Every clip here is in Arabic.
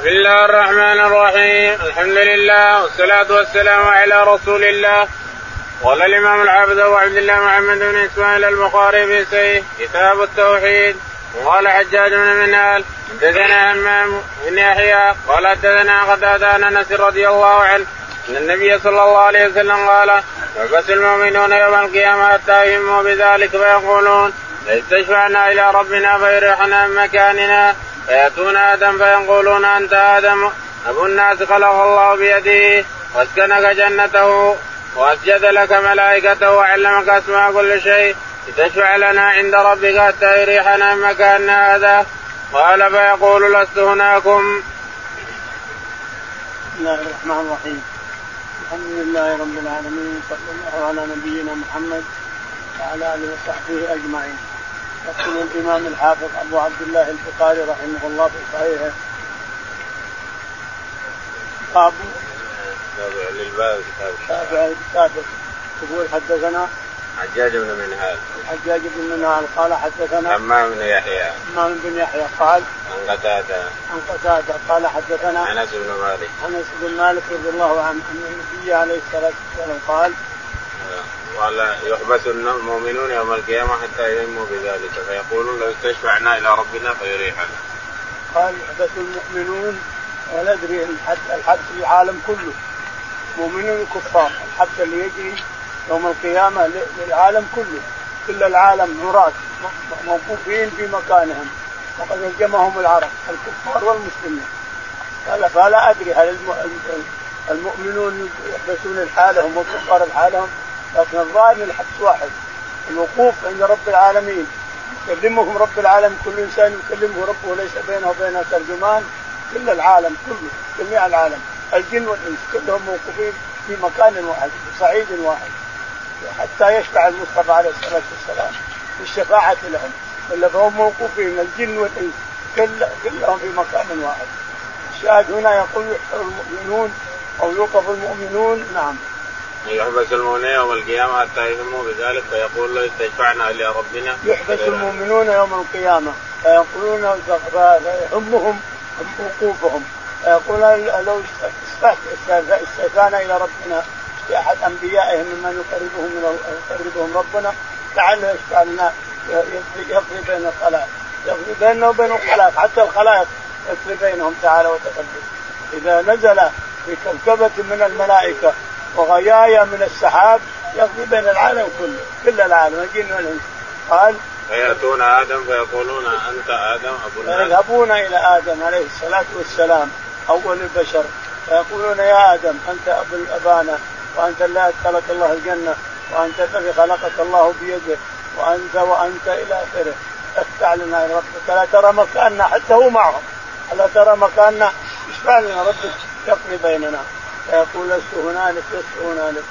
بسم الله الرحمن الرحيم. الحمد لله والصلاة والسلام على رسول الله. قال الإمام الحافظ أبو عبد الله محمد بن إسماعيل البخاري في سيه كتاب التوحيد. وقال حجاج بن منال حدثنا همام بن يحيى قال حدثنا قتادة عن أنس رضي الله عنه أن النبي صلى الله عليه وسلم قال يحبس المؤمنون يوم القيامة حتى يهموا بذلك فيقولون ليستشفعنا إلى ربنا فيريحنا من مكاننا فيأتون آدم فيقولون أنت آدم ابو الناس خلق الله بيده وأسكنك جنته وأسجد لك ملائكته وعلمك أسماء كل شيء لتشفع لنا عند ربك حتى يريحنا مكاننا هذا قال فيقول لست هناكم. بسم الله الرحمن الرحيم الحمد لله رب العالمين صلى الله على نبينا محمد وعلى آله وصحبه أجمعين. يقول الإمام الحافظ أبو عبد الله البخاري رحمه الله في صحيحه. باب للباب كتاب الكتاب يقول حدثنا حجاج بن منهال. حجاج بن منهال قال حدثنا حمام بن يحيى. حمام بن يحيى قال عن قتادة. عن قتادة قال حدثنا أنس بن مالك. أنس بن مالك رضي الله عنه أن النبي عليه الصلاة والسلام قال قال يحبس المؤمنون يوم القيامة حتى يهموا بذلك فيقولون لو استشفعنا إلى ربنا فيريحنا. قال يحبس المؤمنون ولا أدري الحبس في العالم كله. مؤمنون كفار الحبس اللي يجري يوم القيامة للعالم كله. كل العالم عراة موقوفين في مكانهم. وقد هزمهم العرب الكفار والمسلمين. قال فلا أدري هل المؤمنون يحبسون لحالهم والكفار لحالهم لكن الظاهر الحبس واحد. الوقوف عند رب العالمين. يكلمهم رب العالمين. كل إنسان يكلمه ربه ليس بينه وبينه ترجمان. كل العالم كله. جميع العالم. الجن والإنس كلهم موقوفين في مكان واحد في صعيد واحد. حتى يشفع المصطفى عليه الصلاة والسلام بالشفاعة لهم. إلا فهم موقوفين. الجن والإنس كل كلهم في مكان واحد. الشاهد هنا يقول يحشر المؤمنون أو يوقف المؤمنون. نعم. يحبس المؤمنون يوم القيامة حتى يهموا بذلك فيقول له استشفعنا إلى ربنا. يحبس المؤمنون يوم القيامة. فيقولون فيهمهم وقوفهم. فيقول لو استشفعنا إلى ربنا في أحد أنبيائهم ممن يقربهم من يقربهم ربنا لعله يشفع لنا يقضي بين الخلائق. يقضي بيننا وبين الخلائق. حتى الخلائق يقضي بينهم تعالى وتقدس. إذا نزل في كوكبة من الملائكة وغيايا من السحاب يقضي بين العالم كله كل العالم. الجن والانس قال فيأتون آدم فيقولون أنت آدم أبو الناس. فيذهبون إلى آدم عليه الصلاة والسلام أول البشر. فيقولون يا آدم أنت أبو الأبانا وأنت الذي أدخلك الله الجنة وأنت الذي خلقك الله بيده وأنت وأنت إلى آخره. افتح لنا ربك. لا ترى مكاننا حتى هو معهم ألا ترى مكاننا. اشفع لنا ربك يقضي بيننا. فيقول لست هنالك لست هنالك.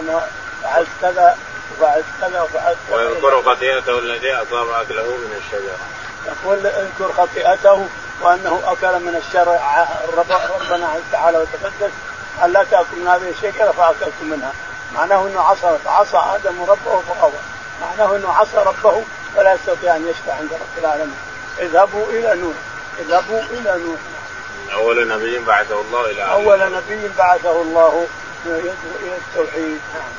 أنا فعلت كذا وفعلت كذا وفعلت كذا. ويذكر خطيئته التي اصاب اكله من الشجرة. يقول اذكر خطيئته وأنه أكل من الشر. ربنا تعالى وتقدس أن لا تأكل من هذه الشجرة فأكلت منها. معناه إنه عصى عصى آدم ربه فغوى. معناه إنه عصى ربه ولا يستطيع أن يشفع عند رب العالمين. اذهبوا إلى نوح اذهبوا إلى نوح أول نبي بعثه الله إلى أول نبي بعثه الله إلى التوحيد. نعم.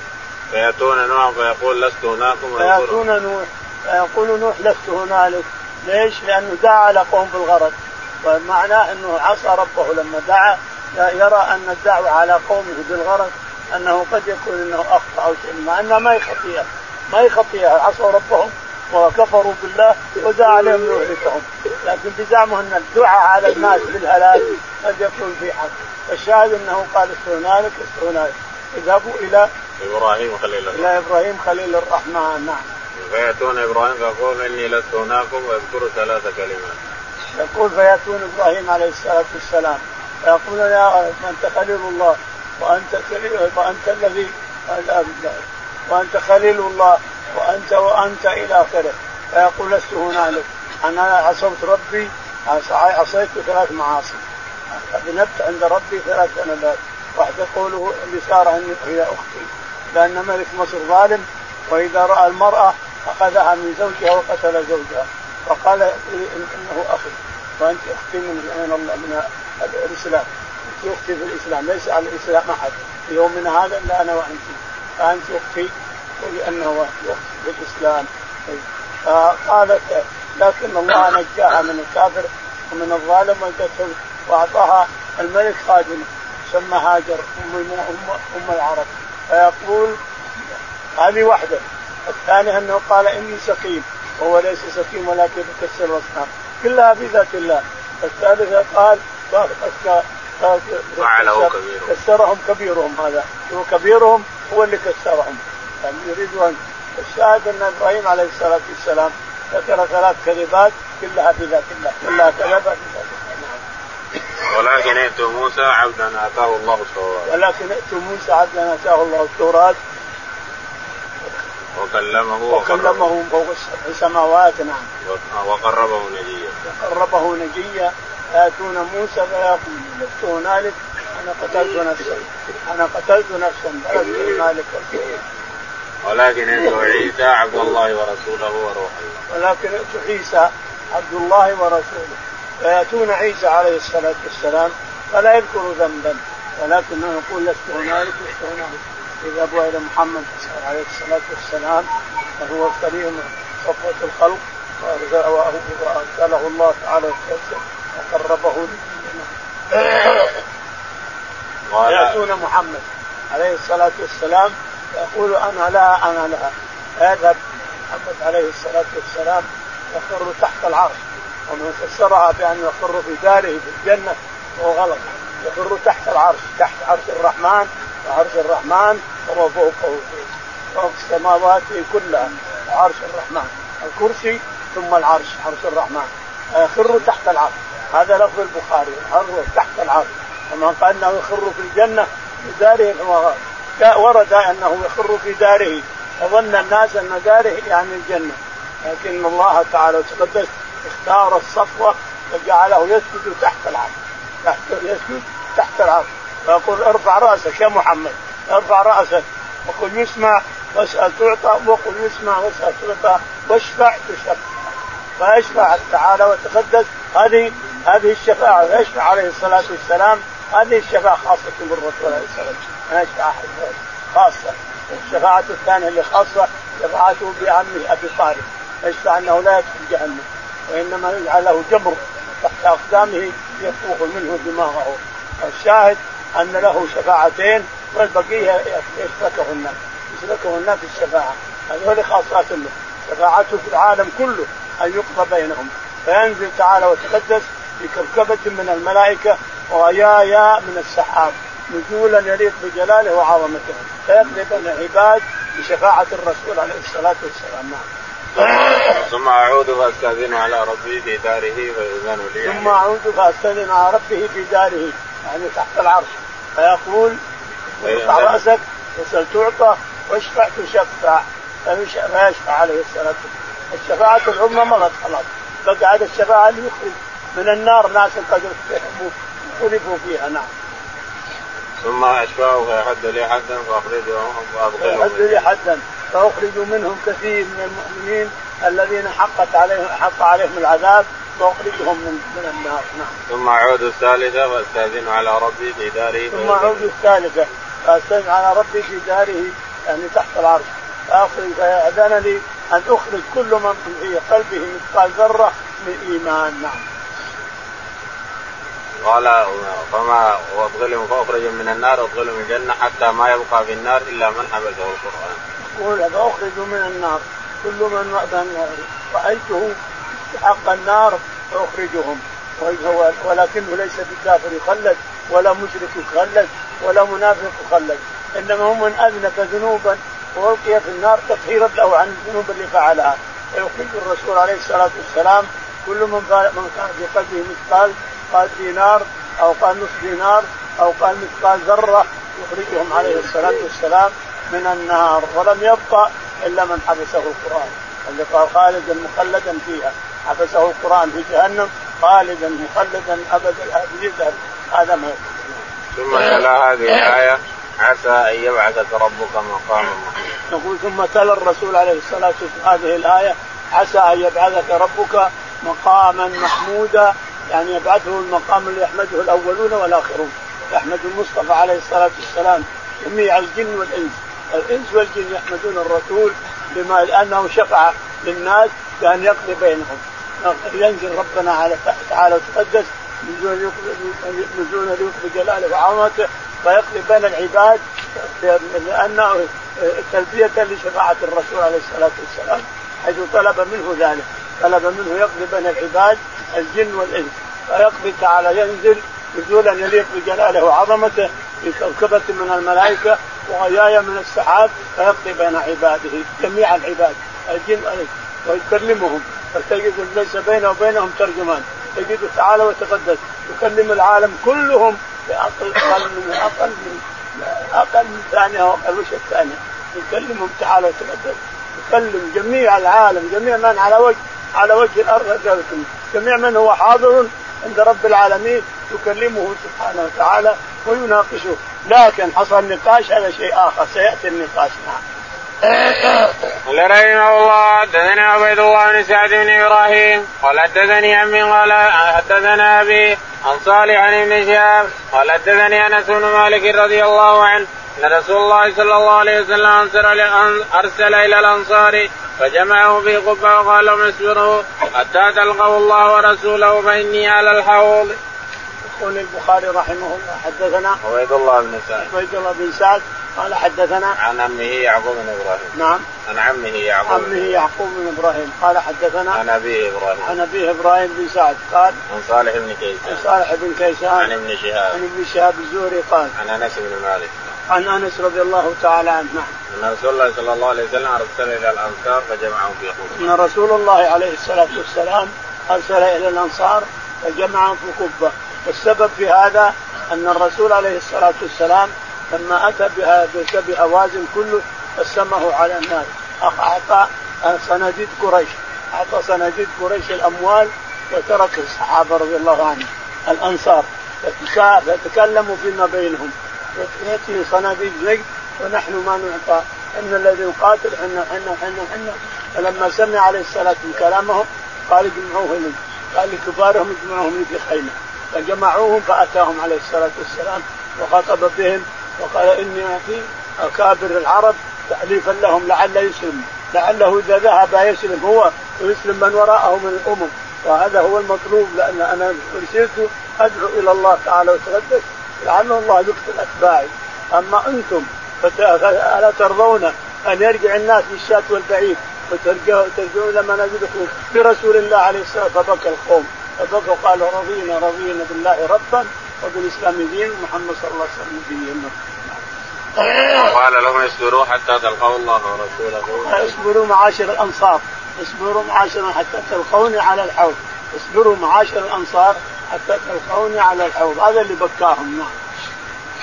فيأتون نوح فيقول لست هناكم فيأتون نوح فيقول نوح لست هنالك. ليش؟ لأنه دعا على قوم بالغرض ومعناه أنه عصى ربه لما دعا. يرى أن الدعوة على قومه بالغرض أنه قد يكون أنه أخطأ أو شيء مع أنها ما هي خطيئة. ما هي خطيئة عصوا ربهم وكفروا بالله ودعا عليهم ليهلكهم لكن بزعمه أن الدعاء على الناس بالهلاك قد يكون في حق. فالشاهد أنه قال است هنالك است هنالك اذهبوا إلى إبراهيم خليل الرحمن. إلى إبراهيم خليل الرحمن. نعم. فيأتون إبراهيم فيقول إني لست هناكم ويذكر ثلاث كلمات. يقول فيأتون إبراهيم عليه الصلاة والسلام. فيقولون يا أنت خليل الله وأنت وأنت الذي وأنت خليل الله. وأنت وأنت إلى آخره. فيقول لست هنالك. أنا عصوت ربي عصيت ثلاث معاصي. أذنبت عند ربي ثلاث ذنبات واحدة قوله بشاره هي أختي. لأن ملك مصر ظالم وإذا رأى المرأة أخذها من زوجها وقتل زوجها. فقال إنه أخي. وأنت أختي من من الإسلام. أنت أختي في الإسلام. ليس على الإسلام أحد. في يومنا هذا إلا أنا وأنت. فأنت أختي. في الاسلام فقالت لكن الله نجاها من الكافر ومن الظالم وادته وأعطاها الملك خادمه سمى هاجر أم ام العرب. فيقول هذه واحدة. الثانية أنه قال إني سقيم وهو ليس سقيم ولكن يكسر الأصنام. كلها في ذات الله. الثالثة قال كسرهم كبيرهم هذا. هو كبيرهم هو اللي كسرهم. يعني يريدون الشاهد أن إبراهيم عليه الصلاة والسلام ذكر ثلاث كذبات كلها في ذات الله كلها كذبات في ذات الله ولكن ائت موسى عبدا أتاه الله التوراة. ولكن ائت موسى عبدا أتاه الله التوراة. وكلمه وكلمه فوق السبع سماوات نعم. وقربه نجيا. وقربه نجيا. ياتون موسى فيقول لست هنالك أنا قتلت نفسا أنا قتلت نفسا فلست هنالك. ولكن ائت عيسى عبد الله ورسوله وروح الله. ولكن ائت عيسى عبد الله ورسوله. فيأتون عيسى عليه الصلاة والسلام فلا يذكر ذنبا ولكنه يقول لست هنالك لست هنالك. يذهبوا إلى محمد عليه الصلاة والسلام وهو كريم صفوة الخلق وأرسله الله تعالى وقربه يأتون محمد عليه الصلاة والسلام يقول أنا لا أنا لا. يذهب محمد عليه الصلاة والسلام يخر تحت العرش ومن فسرها بأن يخر في داره في الجنة وهو غلط. يخر تحت العرش تحت عرش الرحمن وعرش الرحمن وهو فوقه فوق السماوات كلها عرش الرحمن. الكرسي ثم العرش عرش الرحمن. يخر تحت العرش. هذا لفظ البخاري يخر تحت العرش. ومن قال إنه يخر في الجنة في داره ورد أنه يخر في داره فظن الناس أن داره يعني الجنة. لكن الله تعالى وتقدس اختار الصفوة وجعله يسجد تحت العرش. تحت يسجد تحت العرش. فيقول ارفع رأسك يا محمد ارفع رأسك. وقل يسمع واسأل تعطى وقل يسمع واسأل تعطى واشفع تشفع. فيشفع تعالى وتقدس. هذه هذه الشفاعة. يشفع عليه الصلاة والسلام هذه الشفاعة خاصة بالرسول عليه الصلاة والسلام. يشفع خاصة. الشفاعة الثانية اللي خاصة شفاعته بعمه أبي طالب يشفع أنه لا يدخل جهنم وإنما يجعل له جبر تحت أقدامه يفوح منه دماغه. الشاهد أن له شفاعتين والبقية يشركه الناس يشركه الناس في الشفاعة. هذول خاصات له. شفاعته في العالم كله أن يقضى بينهم. فينزل تعالى وتقدس بكركبة من الملائكة وغيايا من السحاب. نزولا يليق بجلاله وعظمته. فيقضي بين العباد بشفاعة الرسول عليه الصلاة والسلام. نعم. ثم أعود فأستأذن على ربي في داره فيؤذن لي. ثم أعود فأستأذن على ربه في داره يعني تحت العرش. فيقول ارفع رأسك وسل تعطى واشفع تشفع. فيشفع عليه الصلاة والسلام. الشفاعة العظمى مضت خلاص. بقى هذا الشفاعة اللي يخرج من النار ناس قد خلفوا فيها نعم ثم اشفاه فيحد لي حدا فاخرجهم فادخلهم فيحد لي حدا فاخرج منهم كثير من المؤمنين الذين حقت عليهم حق عليهم العذاب واخرجهم من من النار نعم. ثم أعود الثالثة فأستأذن على ربي في داره ثم أعود الثالثة فأستأذن على ربي في داره يعني تحت العرش فاخرج فأذن لي أن أخرج كل من في قلبه مثقال ذرة من إيمان نعم. قال فما وادخلهم فأخرج من النار وادخلهم من الجنة حتى ما يبقى في النار إلا من حبسه القرآن. يقول فاخرج من النار. كل من رأيته حق النار فاخرجهم ولكنه ليس بكافر يخلد ولا مشرك يخلد ولا منافق يخلد إنما هو من اذنب ذنوبا وألقي في النار تطهيرا له عن الذنوب اللي فعلها. فيخرج الرسول عليه الصلاة والسلام كل من من كان في قلبه مثقال قال دينار أو قال نصف دينار أو قال مثقال ذرة يخرجهم عليه الصلاة والسلام من النار ولم يبقى إلا من حبسه القرآن. اللي قال خالدا مخلدا فيها. حبسه القرآن في جهنم خالدا مخلدا ابد الابد هذا ما ثم تلا هذه الآية. عسى أن يبعثك ربك مقاما يقول ثم تلا الرسول عليه الصلاة والسلام، هذه الآية عسى أن يبعثك ربك مقاما محمودا. يعني يبعثه المقام اللي يحمده الأولون والآخرون. يحمد المصطفى عليه الصلاة والسلام جميع الجن والإنس. الإنس والجن يحمدون الرسول بما لأنه شفع للناس بأن يقضي بينهم. ينزل ربنا على تعالى وتقدس نزولا ليقضي جلاله وعظمته فيقضي بين العباد لأنه تلبية لشفاعة الرسول عليه الصلاة والسلام حيث طلب منه ذلك. طلب منه يقضي بين العباد الجن والإنس. فيقضي تعالى ينزل نزولا يليق بجلاله وعظمته في كوكبة من الملائكة وغيايا من السحاب فيقضي بين عباده جميع العباد الجن والإنس ويكلمهم. فتجد ليس بينه وبينهم ترجمان. تجد تعالى وتقدس. يكلم العالم كلهم بأقل أقل من أقل من أقل من ثانية أو أقل وش الثانية؟ يكلمهم تعالى وتقدس. يكلم جميع العالم جميع من على وجه على وجه الأرض جميع من هو حاضر عند رب العالمين يكلمه سبحانه وتعالى ويناقشه. لكن حصل نقاش هذا شيء آخر سيأتي النقاش نعم قال رحمه الله حدثنا عبيد الله بن سعد بن إبراهيم قال حدثني عمي قال حدثنا أبي عن صالح عن ابن شهاب قال حدثني أنس بن مالك رضي الله عنه أن رسول الله صلى الله عليه وسلم أرسل إلى الأنصار فجمعه في قبة وقال لهم اصبروا حتى تلقوا الله ورسوله فإني على الحوض. يقول البخاري رحمه الله حدثنا عبيد الله بن سعد عبيد الله بن سعد قال حدثنا عن عمه يعقوب بن إبراهيم. نعم. عن عمه يعقوب عمه يعقوب بن إبراهيم. قال حدثنا عن أبيه إبراهيم. عن أبيه إبراهيم بن سعد. قال عن صالح بن كيسان. عن صالح بن كيسان. عن ابن شهاب. عن ابن شهاب الزهري قال عن أنس بن مالك. عن أنس رضي الله تعالى عنه. نعم. أن رسول الله صلى الله عليه وسلم أرسل إلى الأنصار فجمعهم في قبه أن رسول الله عليه الصلاة والسلام أرسل إلى الأنصار فجمعهم في قبة. والسبب في هذا أن الرسول عليه الصلاة والسلام لما أتى بها بهوازن كله قسمه على الناس أعطى صناديد قريش. أعطى صناديد قريش الأموال وترك الصحابة رضي الله عنهم. الأنصار. فتكلموا فيما بينهم. ياتي صناديد زيت ونحن ما نعطى. إن الذي يقاتل حنا حنا حنا حنا فلما سمع عليه الصلاة والسلام كلامهم قال اجمعوهم قال لكبارهم اجمعوهم في خيمه فجمعوهم فأتاهم عليه الصلاة والسلام وخطب بهم وقال إني أعطي اكابر العرب تأليفا لهم لعل يسلم. لعله إذا ذهب يسلم هو ويسلم من وراءه من الأمم. وهذا هو المطلوب لأن أنا ارسلت أدعو إلى الله تعالى وتقدس لعل الله يقتل أتباعي. أما أنتم الا ترضون أن يرجع الناس بالشاة والبعيد وترجعون منازلكم برسول الله عليه الصلاة والسلام فبكى القوم. فبكوا قالوا رضينا رضينا بالله ربا. وبالاسلام دين محمد صلى الله عليه وسلم نبيا قال لهم اصبروا حتى تلقوا الله ورسوله. اصبروا معاشر الأنصار. اصبروا معاشر حتى تلقوني على الحوض. اصبروا معاشر الأنصار حتى تلقوني على الحوض. هذا اللي بكاهم. نعم.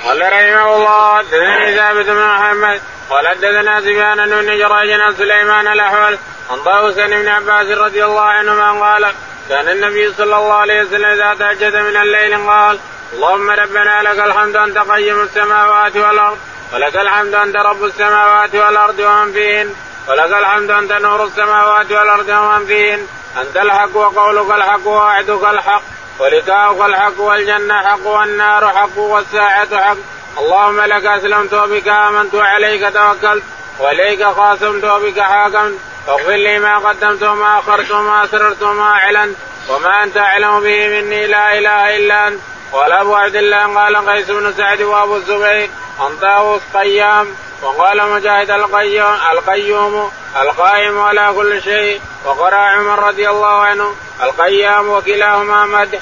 قال رحمه الله حدثني ثابت بن محمد قال حدثنا سفيان بن جراج عن سليمان الأحول عن طاووس بن عباس رضي الله عنهما قال كان النبي صلى الله عليه وسلم إذا تهجد من الليل قال اللهم ربنا لك الحمد أنت قيم السماوات والأرض ولك الحمد أنت رب السماوات والأرض ومن فيهن ولك الحمد أنت نور السماوات والأرض ومن فيهن أنت الحق وقولك الحق ووعدك الحق ولقاؤك الحق والجنة حق والنار حق والساعة حق. اللهم لك أسلمت وبك آمنت وعليك توكلت وإليك خاصمت وبك حاكمت. فاغفر لي ما قدمت وما أخرت وما أسررت وما أعلنت وما أنت أعلم به مني لا إله إلا أنت. قال أبو عبد الله قال قيس بن سعد وأبو الزبير عن طاووس قيام وقال مجاهد القيوم القيوم القائم على كل شيء وقرأ عمر رضي الله عنه القيام وكلاهما مدح.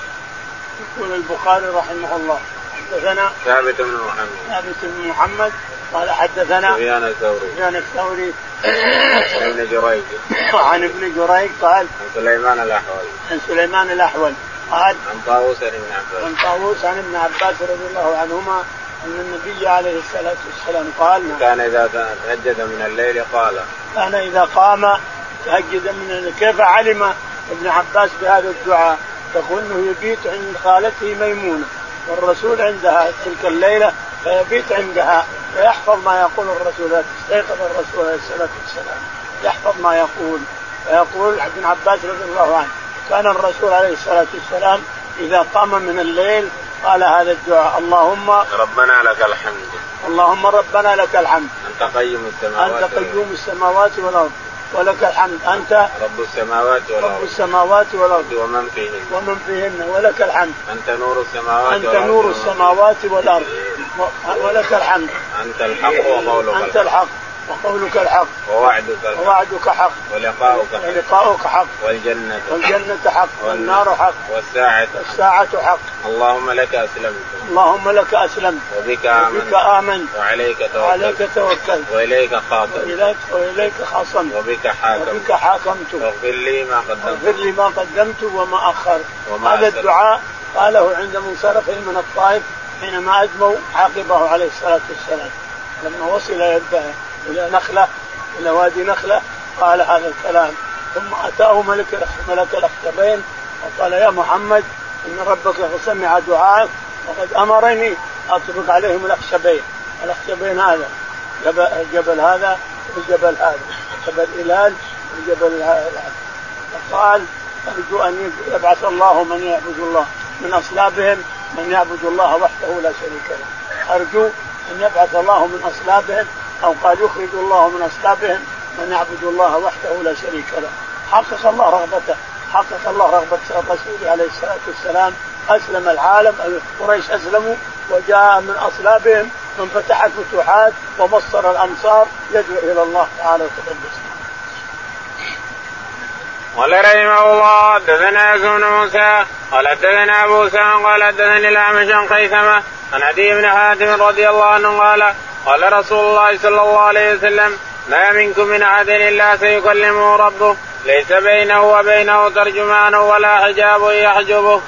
يقول البخاري رحمه الله حدثنا ثابت بن محمد. ثابت بن محمد قال حدثنا سفيان الثوري. سفيان الثوري. عن ابن جريج. عن ابن جريج قال عن سليمان الأحول. عن سليمان الأحول. قال عن طاووس بن عباس. عن طاووس عن ابن عباس رضي الله عنهما أن النبي عليه الصلاة والسلام قال كان إذا تهجد من الليل قال. كان إذا قام تهجد من الليل كيف علم ابن عباس بهذا الدعاء؟ يقول إنه يبيت عند خالته ميمونة والرسول عندها تلك الليلة فيبيت عندها فيحفظ ما يقول الرسول استيقظ الرسول عليه الصلاة والسلام يحفظ ما يقول. فيقول ابن عباس رضي الله عنه كان الرسول عليه الصلاة والسلام إذا قام من الليل قال هذا الدعاء اللهم ربنا لك الحمد. اللهم ربنا لك الحمد. أنت قيم السماوات أنت قيوم السماوات والأرض ولك الحمد. أنت رب السماوات والأرض. رب السماوات والأرض. ومن فيهن. ومن فيهن ولك الحمد. أنت نور السماوات أنت نور السماوات والأرض. ولك الحمد. أنت الحق وقولك أنت الحق. وقولك الحق. ووعدك ووعدك حق. ولقاؤك حق. ولقاؤك حق. والجنة والجنة حق. والنار حق. والساعة والساعة حق. اللهم لك أسلمت. اللهم لك أسلمت. وبك آمنت وبك آمنت. وعليك توكلت وعليك توكلت. وإليك خاطبت. وإليك وإليك خاصمت. وبك حاكمت. وبك حاكمت. واغفر لي ما قدمت. اغفر لي ما قدمت وما أخرت. وما هذا. الدعاء قاله عند منصرف من الطائف حينما أدموا عاقبه عليه الصلاة والسلام. لما وصل إلى إلى نخلة إلى وادي نخلة قال هذا الكلام. ثم أتاه ملك ملك الأخشبين وقال يا محمد إن ربك سمع دعائك وقد أمرني أطبق عليهم الأخشبين. الأخشبين هذا جبل, جبل هذا وجبل هذا جبل إلال وجبل هذا. فقال أرجو أن يبعث الله من يعبد الله من أصلابهم من يعبد الله وحده لا شريك له. أرجو أن يبعث الله من أصلابهم أو قال يخرج الله من أصلابهم من يعبد الله وحده لا شريك له. حقق الله رغبته. حقق الله رغبة رسوله عليه الصلاة والسلام. أسلم العالم قريش أسلموا وجاء من أصلابهم من فتح الفتوحات وبصر الأمصار يدعو إلى الله تعالى وتقدس. قال رحمه الله حدثنا يوسف بن موسى قال حدثنا أبو اسامه قال حدثني الأعمش عن خيثمه عن عدي بن حاتم رضي الله عنه قال قال رسول الله صلى الله عليه وسلم ما منكم من أحد إلا سيكلمه ربه ليس بينه وبينه ترجمان ولا حجاب يحجبه.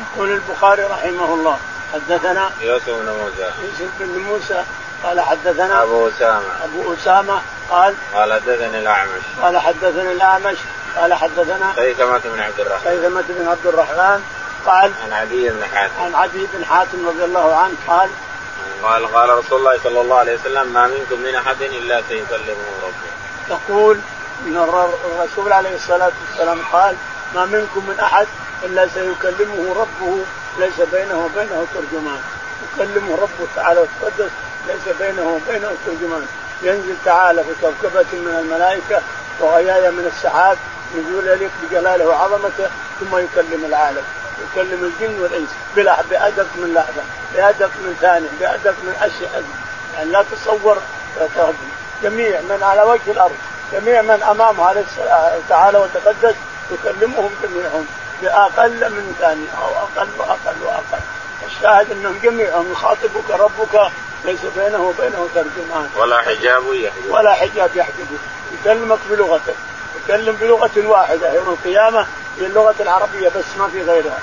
يقول البخاري رحمه الله حدثنا يوسف بن موسى يوسف بن موسى قال حدثنا أبو أسامة. أبو أسامة قال قال حدثني الأعمش. قال حدثني الأعمش قال حدثنا خيثمة بن عبد الرحمن. خيثمة بن عبد الرحمن قال عن عدي بن حاتم. عن عدي بن حاتم رضي الله عنه قال قال قال رسول الله صلى الله عليه وسلم ما منكم من أحد إلا سيكلمه ربه. يقول إن الرسول عليه الصلاة والسلام قال ما منكم من أحد إلا سيكلمه ربه. ليس بينه وبينه ترجمان. يكلمه ربه تعالى وتقدس ليس بينه وبينه ترجمان. ينزل تعالى في كوكبة من الملائكة وغيايا من السحاب نزول يليق بجلاله وعظمته ثم يكلم العالم. يكلم الجن والإنس بلا بأدق من لحظة بأدق من ثانية بأدق من اشياء يعني لا تصور جميع من على وجه الأرض جميع من أمامه عليه تعالى وتقدس يكلمهم جميعهم بأقل من ثانية أو أقل واقل واقل الشاهد أنهم جميعهم يخاطبك ربك ليس بينه وبينه ترجمان. ولا حجاب يحجب ولا حجاب يحجبه يكلمك بلغته. يتكلم بلغة واحدة يوم القيامة هي اللغة العربية بس ما في غيرها.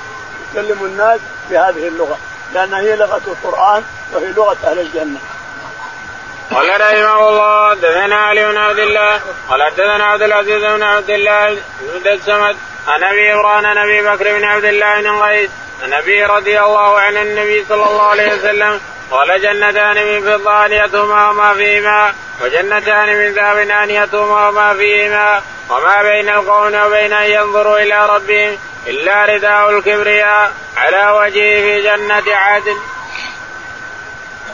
يكلم الناس بهذه اللغة لأنها هي لغة القرآن وهي لغة أهل الجنة. قال رحمه الله حدثنا علي بن عبد الله. قال حدثنا عبد العزيز بن عبد الله بن السمد عن أبي عمران عن أبي بكر بن عبد الله بن قيس. عن أبي رضي الله عن النبي صلى الله عليه وسلم قال جنتان من فضة آنيتهما وما فيهما وجنتان من ذهب آنيتهما وما فيهما وما بين القوم وبين أن ينظروا إلى ربهم إلا رداء الكبرياء على وجهه في جنة عدن.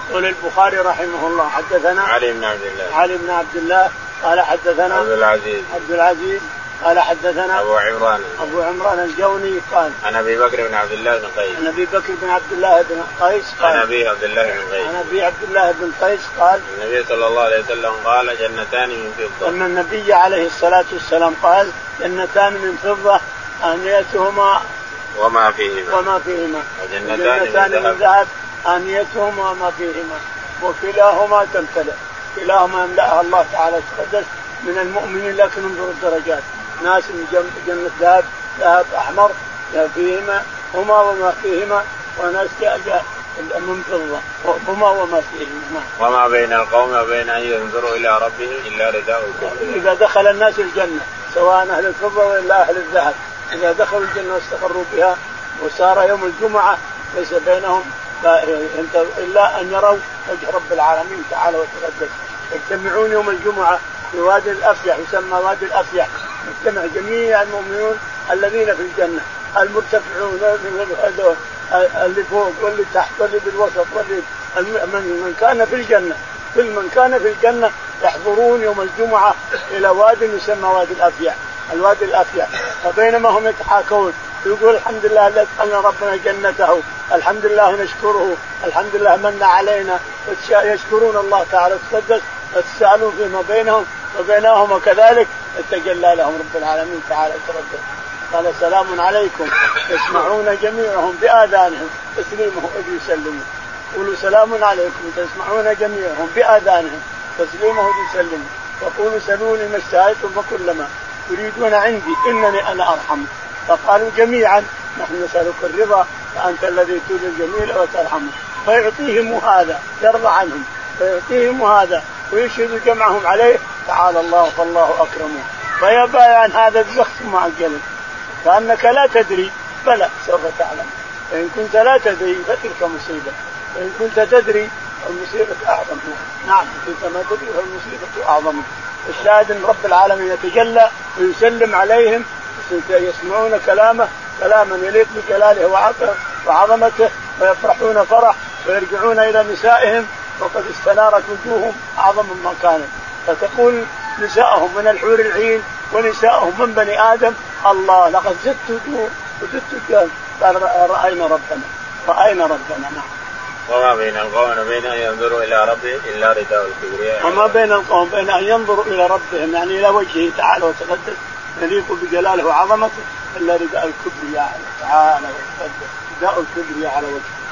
يقول البخاري رحمه الله حدثنا علي بن عبد الله علي بن عبد الله قال حدثنا عبد العزيز عبد العزيز قال حدثنا أبو عمران. أبو عمران الجوني قال عن أبي بكر بن عبد الله بن قيس. عن أبي بكر بن عبد الله بن قيس قال عن أبي عبد الله بن قيس. عن أبي عبد الله بن قيس قال النبي صلى الله عليه وسلم قال جنتان من فضة. أن النبي عليه الصلاة والسلام قال جنتان من فضة آنيتهما وما فيهما. وما فيهما. وجنتان من ذهب. آنيتهما وما فيهما. وكلاهما تمتلئ. كلاهما يملاها الله تعالى تقدس. من المؤمنين لكن انظروا الدرجات. ناس من جنة ذهب ذهب أحمر فيهما هما وما فيهما وناس من فضة هما وما فيهما. وما بين القوم وبين أن ينظروا إلى ربهم إلا رداء إذا دخل الناس الجنة سواء أهل الفضة ولا أهل الذهب إذا دخلوا الجنة واستقروا بها وصار يوم الجمعة ليس بينهم إلا أن يروا وجه رب العالمين تعالى وتقدس. يجتمعون يوم الجمعة في وادي الافيح يسمى وادي الافيح يجتمع جميع المؤمنون الذين في الجنة. المرتفعون هذول اللي فوق واللي تحت واللي بالوسط واللي من, من كان في الجنة. كل من كان في الجنة يحضرون يوم الجمعة إلى واد يسمى وادي الافيع الوادي الافيع فبينما هم يتحاكون يقول الحمد لله الذي ادخلنا ربنا جنته. الحمد لله نشكره. الحمد لله من علينا. يشكرون الله تعالى. تقدس وتسالون فيما بينهم. وبينهم وكذلك يتجلى لهم رب العالمين تعالى تقدس قال سلام عليكم. يسمعون جميعهم بآذانهم. تسليمه اذ يسلموا قولوا سلام عليكم. تسمعون جميعهم بآذانهم. تسليمه اذ يسلموا وقولوا سلوني ما اشتهيتم فكلما تريدون عندي إنني أنا أرحم. فقالوا جميعا نحن نسألك الرضا فأنت الذي تريد الجميل وترحمه. فيعطيهم هذا يرضى عنهم. فيعطيهم هذا ويشهد جمعهم عليه تعالى الله فالله اكرمه فيا عن هذا الزخم مع الجلد كانك لا تدري بلى سوف تعلم. فإن كنت لا تدري فتلك مصيبة. وان كنت تدري المصيبه أعظم. نعم كنت ما تدري فالمصيبه أعظم. الشاهد إن رب العالمين يتجلى ويسلم عليهم يسمعون كلامه كلاما يليق بجلاله وعظمته ويفرحون فرح ويرجعون إلى نسائهم. وقد استنارت وجوههم أعظم مما كانت فتقول نساءهم من الحور العين ونساءهم من بني آدم الله لقد زدت وجوه وزدت قال رأينا ربنا. رأينا ربنا نعم. وما بين القوم وبين أن ينظروا إلى ربهم إلا رداء الكبرياء. وما بين القوم بين أن ينظروا إلى ربهم يعني إلى وجهه تعالى وتقدس. يليق بجلاله وعظمته إلا رداء الكبرياء تعالى وتقدس. رداء الكبرياء على وجهه.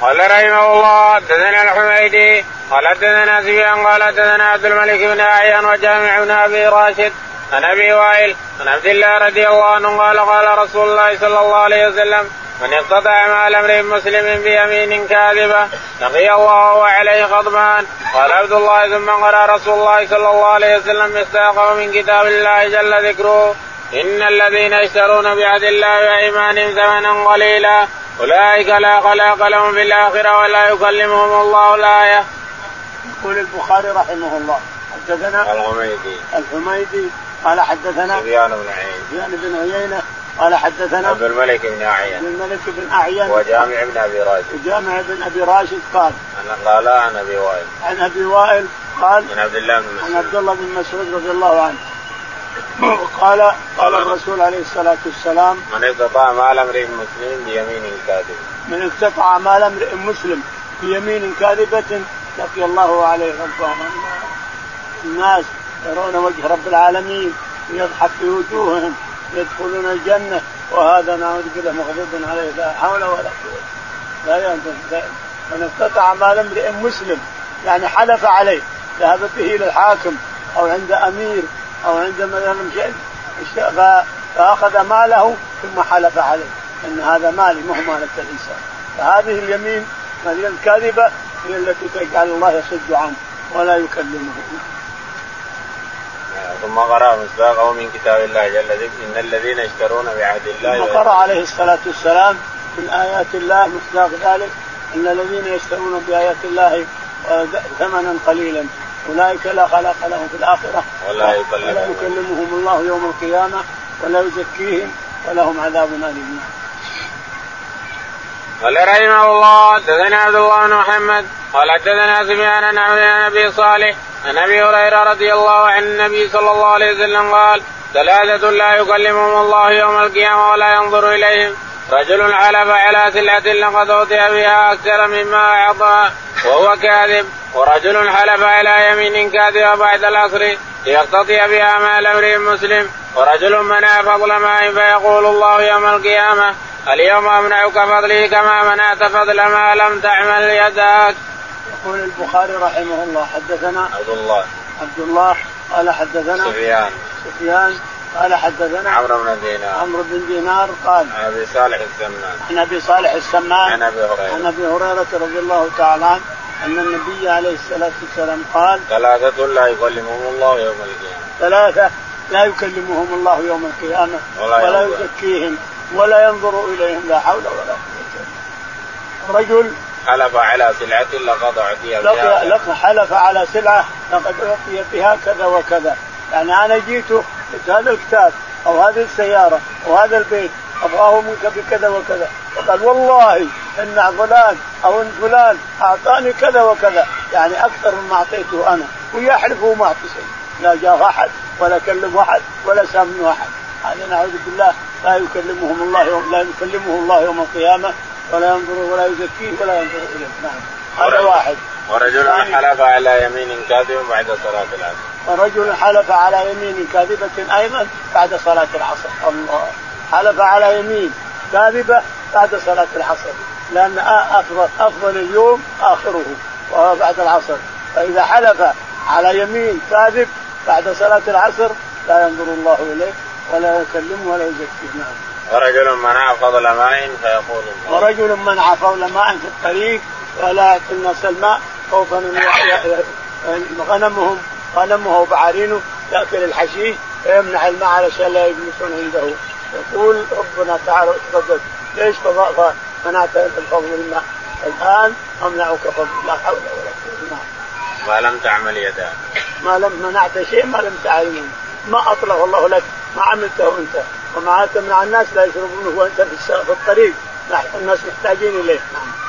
قال رحمه الله حدثنا الحميدي قال حدثنا سفيان قال حدثنا عبد الملك بن أعيان وجامع بن أبي راشد عن أبي وائل عن عبد الله رضي الله عنه قال قال رسول الله صلى الله عليه وسلم من اقتطع مال امرئ مسلم بيمين كاذبة لقي الله وعليه غضبان. قال عبد الله ثم قرا رسول الله صلى الله عليه وسلم مستاقه من كتاب الله جل ذكره إن الذين يشترون بعهد الله وأيمانهم ثمنا قليلا. أولئك لا خلاق لهم في الآخرة ولا يكلمهم الله الآية. يقول البخاري رحمه الله حدثنا الحميدي. الحميدي قال حدثنا سفيان بن عيينة. سفيان بن عيينة قال حدثنا عبد الملك بن أعين. عبد الملك بن أعين. وجامع بن أبي راشد. وجامع بن أبي راشد قال عن قال عن أبي وائل. عن أبي وائل قال عن عبد الله بن مسعود. عن عبد الله بن مسعود رضي الله عنه. قال قال الرسول عليه الصلاة والسلام من اقتطع مال امرئ مسلم بيمين كاذب. من اقتطع مال امرئ مسلم بيمين كاذبة لقي الله عليه غضبان الناس يرون وجه رب العالمين يضحك في وجوههم يدخلون الجنة وهذا نعوذ بالله مغضوب عليه لا حول ولا قوة. لا ينظر من اقتطع مال امرئ مسلم يعني حلف عليه ذهب به إلى الحاكم أو عند أمير أو عند مثلا شيء فأخذ ماله ثم حلف عليه. إن هذا مالي مو مالك الإنسان. فهذه اليمين هذه الكاذبة هي التي تجعل الله يصد عنه ولا يكلمه. ثم قرأ مصداقه من كتاب الله جل ذكر إن الذين يشترون بعهد الله ثم قرأ عليه الصلاة والسلام من آيات الله مصداق ذلك أن الذين يشترون بآيات الله ثمنا قليلا. أولئك لا خلاق لهم في الآخرة. ولا يكلمهم, ولا يكلمهم الله يوم القيامة ولا يزكيهم ولهم عذاب أليم. قال رحمه الله حدثنا عبد الله بن محمد قال حدثنا سفيان عن أبي صالح عن أبي هريرة رضي الله عن النبي صلى الله عليه وسلم قال ثلاثة لا يكلمهم الله يوم القيامة ولا ينظر إليهم. رجل حلف على سلعة لقد أوتي بها أكثر مما أعطى وهو كاذب. ورجل حلف على يمين كاذبة بعد العصر ليقتطي بها مال امرئ مسلم. ورجل منع فضل ماء فيقول الله يوم القيامة اليوم أمنعك فضلي كما منعت فضل ما لم تعمل يداك يقول البخاري رحمه الله حدثنا عبد الله. عبد الله قال حدثنا سفيان. سفيان قال حدثنا عمرو بن دينار. عمرو بن دينار قال عن أبي صالح السمان. عن أبي صالح السمان عن أبي هريرة. عن أبي هريرة رضي الله تعالى عنه أن النبي عليه الصلاة والسلام قال ثلاثة لا يكلمهم الله يوم القيامة. ثلاثة لا يكلمهم الله يوم القيامة ولا, ولا. يزكيهم ولا ينظر إليهم لا حول ولا قوة رجل حلف على سلعة لقد أعطي لقي لقى حلف على سلعة لقد أعطي بها كذا وكذا. يعني أنا جيت هذا الكتاب أو هذه السيارة أو هذا البيت أبغاه منك بكذا وكذا. وقال والله إن فلان أو إن فلان أعطاني كذا وكذا. يعني أكثر مما أعطيته أنا ويحلف وما اعطي شيء لا جاء أحد ولا كلم أحد ولا سام أحد. هذا نعوذ بالله لا يكلمهم الله يوم لا يكلمه الله يوم القيامة ولا ينظر ولا يزكيه ولا ينظر إليه. نعم. هذا واحد. ورجل حلف على يمين كاذب بعد صلاة العصر. ورجل حلف على يمين كاذبة أيضا بعد صلاة العصر. الله. حلف على يمين كاذبة بعد صلاة العصر. لأن أفضل أفضل اليوم آخره وهو بعد العصر. فإذا حلف على يمين كاذب بعد صلاة العصر لا ينظر الله إليه ولا يكلمه ولا يزكيه. نعم. ورجل منع فضل ماء فيقول الله. ورجل منع فضل ماء في الطريق ولا يعطي الناس الماء خوفا غنمهم غنمه وبعارينه ياكل الحشيش فيمنع الماء علشان لا يجلسون عنده. يقول ربنا تعالى وتقدس ليش منعت الفضل الماء؟ الآن أمنعك فضل لا حول ولا قوة ما لم تعمل يداك. ما لم منعت شيء ما لم تعلم ما أطلق الله لك ما عملته أنت. وما تمنع الناس لا يشربونه وأنت في الطريق الناس محتاجين إليه. نعم.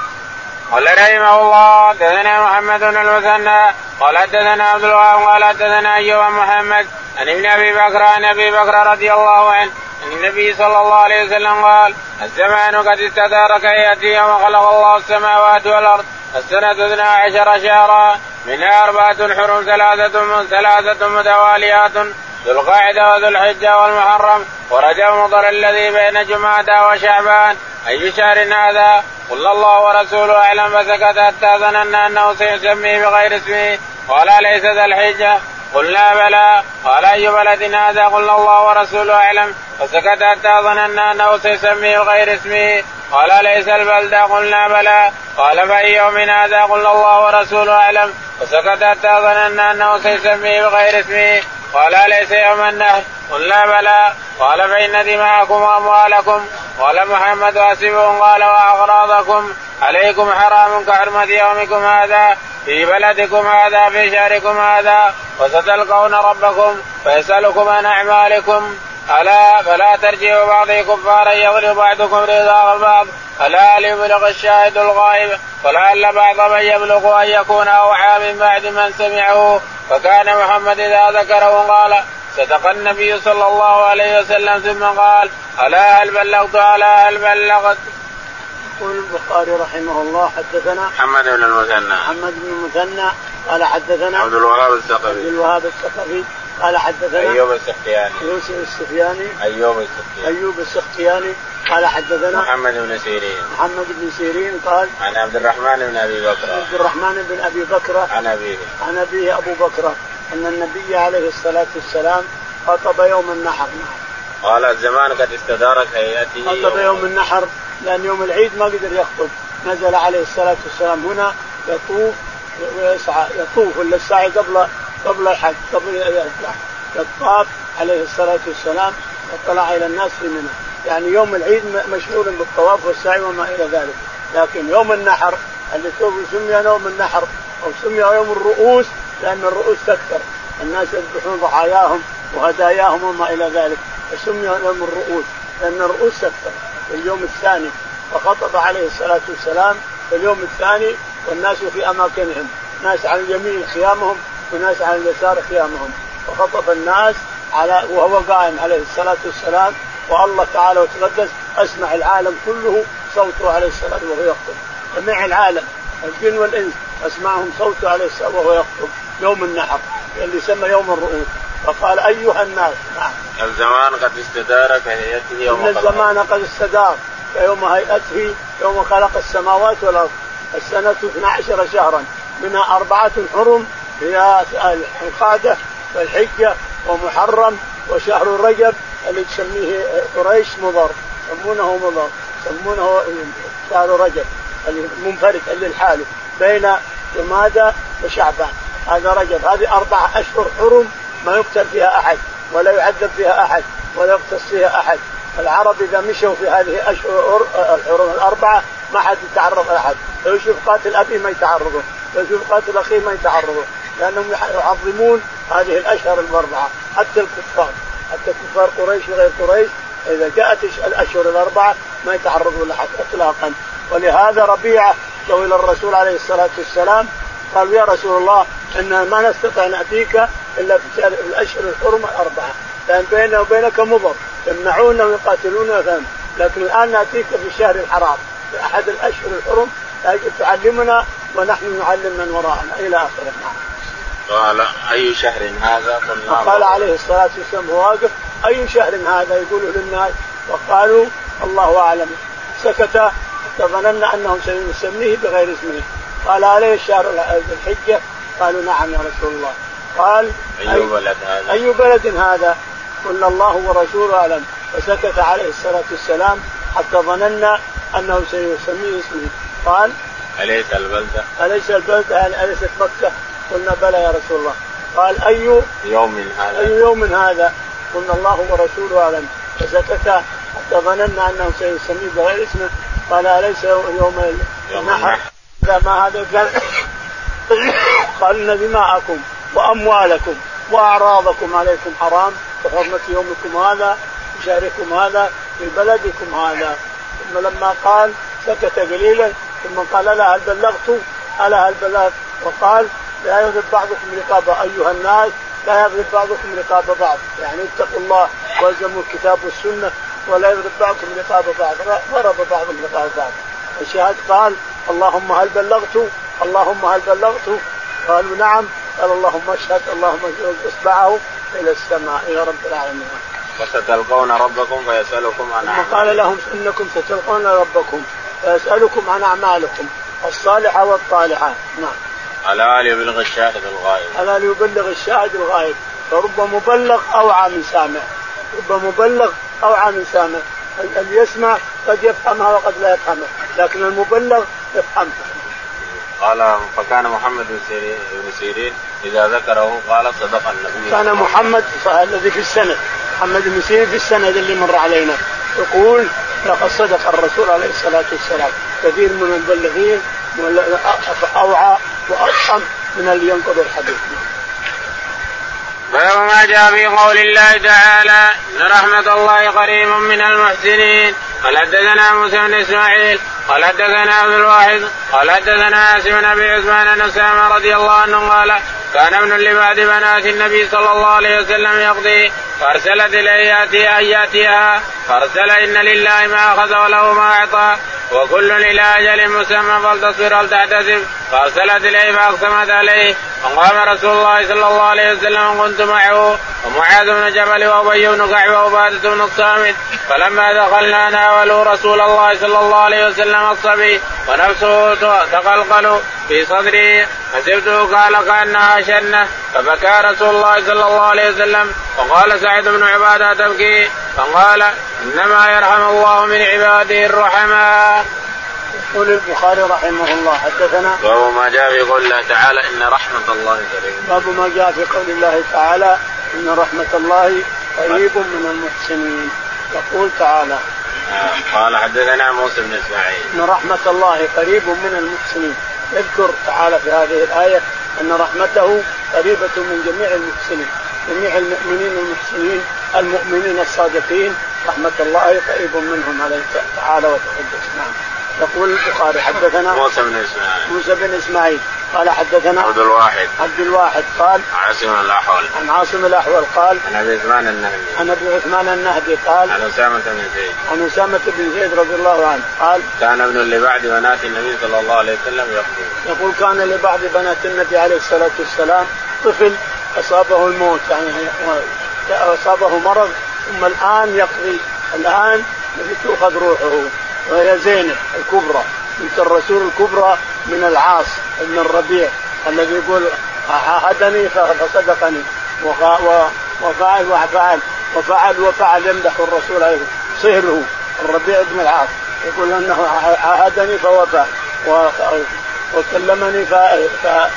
قال رحمه الله حدثنا محمد بن المثنى قال حدثنا عبد الوهاب قال حدثنا أيوب محمد عن ابن أبي بكر عن أبي بكر رضي الله عنه عن النبي صلى الله عليه وسلم قال الزمان قد استدار كياتي يوم خلق الله السماوات والأرض السنة اثنا عشر شهرا منها أربعة حرم ثلاثة ثلاثة متواليات ذو القاعدة وذو الحجة والمحرم ورجب مضر الذي بين جمادى وشعبان. أي شهر هذا؟ قل الله ورسوله أعلم فسكت حتى ظننا أنه سيسميه بغير اسمه قال أليس ذا الحجة؟ قلنا بلى. قال أي بلد هذا قلنا الله ورسوله أعلم. فسكت حتى ظننا أنه سيسميه بغير اسمه. قال ليس البلدة قلنا بلى. قال فأي يوم هذا قلنا الله ورسوله أعلم. فسكت حتى ظننا أنه سيسميه بغير اسمه. قال ليس يوم النهر. قلنا بلى. قال فإن دماءكم وأموالكم. قال محمد واسبهم قال وأغراضكم. عليكم حرام كحرمة يومكم هذا. في بلدكم هذا في شهركم هذا وستلقون ربكم فيسألكم عن أعمالكم. ألا فلا ترجعوا بعضي كفارا يغلب بعضكم رضا البعض. ألا ليبلغ الشاهد الغائب ولعل بعض من يبلغ أن يكون أوعى من بعد من سمعه. فكان محمد إذا ذكره قال صدق النبي صلى الله عليه وسلم ثم قال ألا هل بلغت ألا هل بلغت؟ يقول البخاري رحمه الله حدثنا محمد بن المثنى. محمد بن المثنى قال حدثنا عبد الوهاب الثقفي. عبد الوهاب الثقفي قال حدثنا أيوب السختياني. يوسف السفياني أيوب السختياني. أيوب السختياني قال حدثنا محمد بن سيرين. محمد بن سيرين قال عن عبد الرحمن بن أبي بكر. عبد الرحمن بن أبي بكر. عن أبيه. عن أبيه أبو بكر أن النبي عليه الصلاة والسلام خطب يوم النحر. قال الزمان قد استدارت هيئته خطب يوم النحر لأن يوم العيد ما قدر يخطب. نزل عليه الصلاة والسلام هنا يطوف ويسعى يطوف ولا السعي قبل قبل الحج قبل الطاف عليه الصلاة والسلام وطلع إلى الناس في منى. يعني يوم العيد مشغول بالطواف والسعي وما إلى ذلك. لكن يوم النحر اللي سمي يوم النحر أو سمي يوم الرؤوس لأن الرؤوس تكثر الناس يذبحون ضحاياهم وهداياهم وما إلى ذلك. فسمي يوم الرؤوس لأن الرؤوس تكثر في اليوم الثاني فخطب عليه الصلاة والسلام في اليوم الثاني والناس في أماكنهم ناس على اليمين خيامهم وناس على اليسار خيامهم. وخطب الناس على وهو قائم عليه الصلاة والسلام والله تعالى وتقدس أسمع العالم كله صوته عليه الصلاة وهو يخطب. جميع العالم الجن والإنس أسمعهم صوته عليه الصلاة وهو يخطب. يوم النحر. اللي يسمى يوم الرؤوس. فقال أيها الناس نعم. الزمان قد استدار كهيئته يوم إن الزمان قد استدار كيوم هيئته يوم خلق السماوات والأرض. السنة 12 شهرا. منها أربعة حرم هي القاده والحجة ومحرم وشهر رجب اللي تسميه قريش مضر. يسمونه مضر. يسمونه شهر رجب المنفرد اللي لحاله بين جمادى وشعبان. هذا رجب هذه أربعة أشهر حرم ما يقتل فيها أحد ولا يعذب فيها أحد ولا يقتص فيها أحد. العرب إذا مشوا في هذه أشهر الحرم الأربعة ما حد يتعرض أحد. لو يشوف قاتل أبيه ما يتعرضون لو يشوف قاتل أخيه ما يتعرضون لأنهم يعظمون هذه الأشهر الأربعة حتى الكفار حتى كفار قريش وغير قريش إذا جاءت الأشهر الأربعة ما يتعرضوا لها اطلاقا. ولهذا ربيعه جو إلى الرسول عليه الصلاة والسلام قالوا يا رسول الله إن ما نستطيع ناتيك إلا في الأشهر الحرم الأربعة لأن بيننا وبينك مضر. يمنعونا ويقاتلونا فهم لكن الآن نأتيك في الشهر الحرام في أحد الأشهر الحرم تعلمنا ونحن نعلم من وراءنا إلى اخره نعم. قال أي شهر هذا؟ قال عليه الصلاة والسلام هو واقف أي شهر هذا؟ يقولوا للناس وقالوا الله أعلم. سكت فظننا انه سيسميه بغير اسمه. قال عليه الشهر الحجة قالوا نعم يا رسول الله قال أي بلد هذا؟ أي بلد هذا؟ قلنا الله ورسوله أعلم فسكت عليه الصلاة والسلام حتى ظننا أنه سيسميه اسمه قال أليس البلدة؟ أليس البلدة يعني أليست مكة؟ قلنا بلى يا رسول الله قال أي يوم هذا؟ أي يوم هذا؟ قلنا الله ورسوله أعلم فسكت حتى ظننا أنه سيسميه بغير اسمه قال أليس يوم النحر؟ هذا ما هذا قال ان دماءكم وأموالكم وأعراضكم عليكم حرام كحرمه يومكم هذا في شهركم هذا في بلدكم هذا ثم لما قال سكت قليلا ثم قال لا هل بلغت؟ ألا هل بلغت؟ وقال لا يضرب بعضكم رقاب أيها الناس لا يضرب بعضكم رقاب بعض يعني اتقوا الله وألزموا الكتاب والسنة ولا يضرب بعضكم رقاب بعض ضرب بعضهم رقاب بعض الشهاد قال اللهم هل بلغت؟ اللهم هل بلغت؟ قالوا نعم. قال اللهم اشهد اللهم اصبعه إلى السماء. إلى رب العالمين. وستلقون ربكم فيسألكم عن ثم قال لهم إنكم ستلقون ربكم فيسألكم عن أعمالكم الصالحة والطالحة. نعم. ألا ليبلغ الشاهد الغائب؟ ألا ليبلغ الشاهد الغائب؟ فرب مبلغ أوعى من سامع رب مبلغ أوعى من سامع اللي يسمع قد يفهمها وقد لا يفهمها. لكن المبلغ يفهمها. قال فكان محمد بن سيرين سيرين إذا ذكره قال صدق النبي. كان محمد الذي في السند. محمد بن سيرين في السند اللي مر علينا. يقول لقد صدق الرسول عليه الصلاة والسلام. كثير من المبلغين أوعى وافهم من اللي ينقض الحديث. باب ما جاء في قول الله تعالى ان رحمه الله قريب من المحسنين قال حدثنا موسى بن إسماعيل قال حدثنا عبد الواحد قال حدثنا اسم بن أبي عثمان أن أسامة رضي الله عنه قال كان ابن لبعض بنات النبي صلى الله عليه وسلم يقضي فأرسلت إليه أن يأتيها فأرسل إن لله ما أخذ وله ما أعطى وكل إلى أجل مسمى فلتصبر ولتحتسب فأرسلت إليه فأقسمت عليه فقام رسول الله صلى الله عليه وسلم كنت معه ومعاذ بن جبل وأبي بن كعب وعباده بن الصامت فلما دخلنا ناولوا رسول الله صلى الله عليه وسلم الصبي ونفسه تقلقل في صدره حسبته قال كأنها شنة. فبكى رسول الله صلى الله عليه وسلم. وقال سعد بن عبادة تبكي. فقال إنما يرحم الله من عباده الرحماء. يقول البخاري رحمه الله حدثنا باب ما جاء في قول الله تعالى إن رحمة الله قريب. باب ما جاء في قول الله تعالى إن رحمة الله قريب من المحسنين. يقول تعالى قال حدثنا موسى بن إسماعيل. إن رحمة الله قريب من المحسنين. يذكر تعالى في هذه الآية أن رحمته قريبة من جميع المحسنين. جميع المؤمنين المحسنين المؤمنين الصادقين. رحمة الله قريب منهم عليه تعالى وتقدس. نعم. يقول البخاري حدثنا موسى بن إسماعيل. موسى بن إسماعيل. قال حدثنا عبد الواحد. عبد الواحد قال عاصم الأحول. عن عاصم الأحول قال عن أبي عثمان النهدي. عن أبي عثمان النهدي قال عن أسامة بن زيد. عن أسامة بن زيد رضي الله عنه قال كان ابن لبعض بنات النبي صلى الله عليه وسلم يقول يقول كان لبعض بنات النبي عليه الصلاة والسلام طفل أصابه الموت يعني أصابه مرض ثم الآن يقضي الآن تؤخذ روحه وهي زينب الكبرى. بنت الرسول الكبرى من العاص بن الربيع الذي يقول عاهدني فصدقني وفعل وفعل وفعل وفعل يمدح الرسول عليه صهره الربيع بن العاص. يقول أنه عاهدني فوفى وكلمني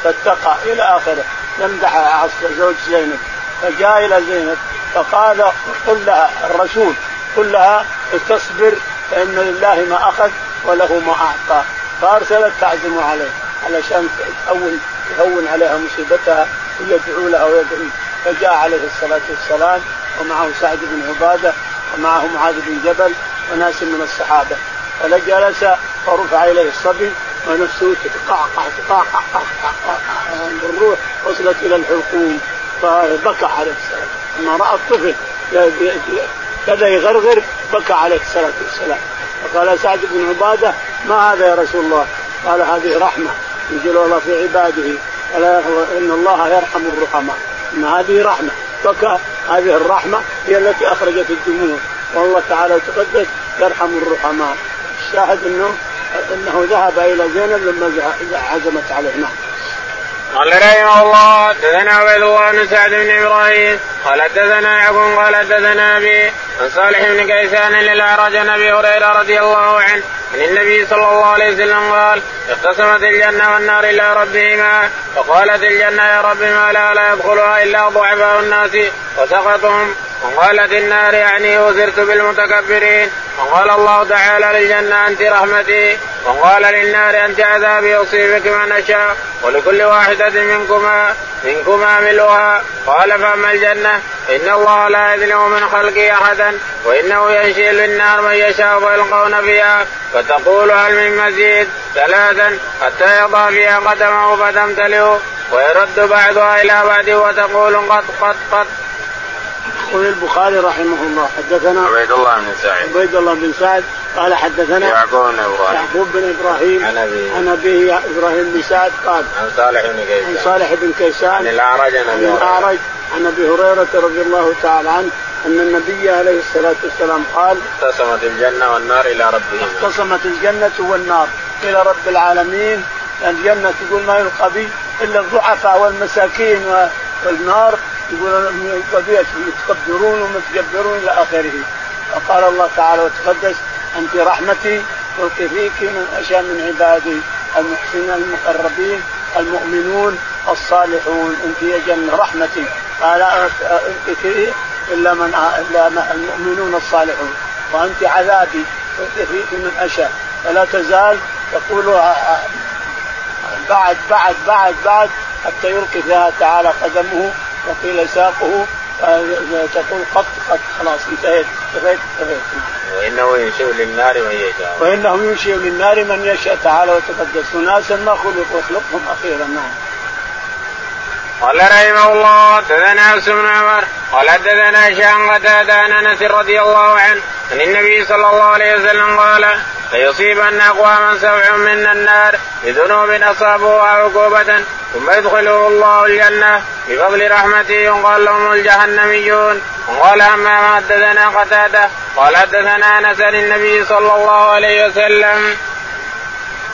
فاتقى إلى آخره يمدح العاص زوج زينب فجاء إلى زينب فقال قل لها الرسول قل لها تصبر فإن لله ما أخذ وله ما أعطى. فأرسلت تعزم عليه علشان تهون تهون عليها مصيبتها ويدعو لها ويدعو. فجاء عليه الصلاة والسلام ومعه سعد بن عبادة معه معاذ بن جبل وناس من الصحابة. فجلس فرفع إليه الصبي ونفسه تقعقع تقعقع الروح وصلت إلى الحلقوم. فبكى عليه السلام لما رأى الطفل كذا يغرغر بكى عليه الصلاة والسلام. فقال سعد بن عبادة ما هذا يا رسول الله؟ قال هذه رحمة. ينزل الله في عباده ولا إن الله يرحم الرحماء. إن هذه رحمة. بكى هذه الرحمة هي التي أخرجت الدموع والله تعالى تقدس يرحم الرحماء. الشاهد انه إنه ذهب إلى زينب لما عزمت عليه. نعم. قال رحمه الله حدثنا عبيد الله بن سعد بن إبراهيم قال حدثنا يعقوب قال حدثنا أبي عن صالح بن كيسان للأعرج عن أبي هريرة رضي الله عنه عن النبي صلى الله عليه وسلم قال اختصمت الجنة والنار إلى ربهما فقالت الجنة يا رب ما لا لا يدخلها إلا ضعفاء الناس وسقطهم وقالت النار يعني وزرت بالمتكبرين وقال الله تعالى للجنة أنت رحمتي وقال للنار أنت عذابي أصيبك ما نشاء ولكل واحدة منكما منكما ملؤها قال فأما الجنة إن الله لا يظلم من خلقه أحدا وإنه ينشئ للنار من يشاء فيلقون فيها. فتقول هل من مزيد؟ ثلاثا حتى يضع فيها قدمه فتمتلئ ويرد بعضها إلى بعد وتقول قط قط قط. يقول البخاري رحمه الله حدثنا عبيد الله بن سعد عبيد الله بن سعد قال حدثنا يعقوب بن إبراهيم. يعقوب بن إبراهيم عن ابيه عن أبيه إبراهيم بن سعد قال عن صالح بن كيسان. عن صالح بن كيسان عن الأعرج عن أبي الأعرج عن أبي هريرة رضي الله تعالى عنه أن النبي عليه الصلاة والسلام قال اختصمت الجنة والنار إلى ربهما اختصمت الجنة والنار إلى رب العالمين الجنة تقول ما يلقى بي إلا الضعفاء والمساكين والنار. يقولون يتكبرون ومتجبرون إلى آخره. فقال الله تعالى وتقدس أنت رحمتي القي فيك من اشاء من عبادي المحسنين المقربين المؤمنون الصالحون. أنت يا جنه رحمتي. قال فيه إلا من إلا المؤمنون الصالحون. وأنت عذابي فيك من اشاء فلا تزال تقول بعد بعد بعد بعد حتى يلقي فيها تعالى قدمه وقيل ساقه تقول قط قط خلاص انتهيت انتهيت انتهيت. وإنه ينشئ للنار من يشاء. وإنه ينشئ للنار من يشاء تعالى وتقدس. اناسا ما خلقوا يخلقهم أخيرا نعم. قال رحمه الله حدثنا عبس بن عمر قال حدثنا هشام قتادة عن أنس رضي الله عنه عن النبي صلى الله عليه وسلم قال ليصيبن اقواما سبع من النار بذنوب اصابوها عقوبة ثم يدخلهم الله الجنة بفضل رحمته. يقال لهم الجهنميون. وقال أما حدثنا قتادة. قال حدثنا أنس عن النبي صلى الله عليه وسلم.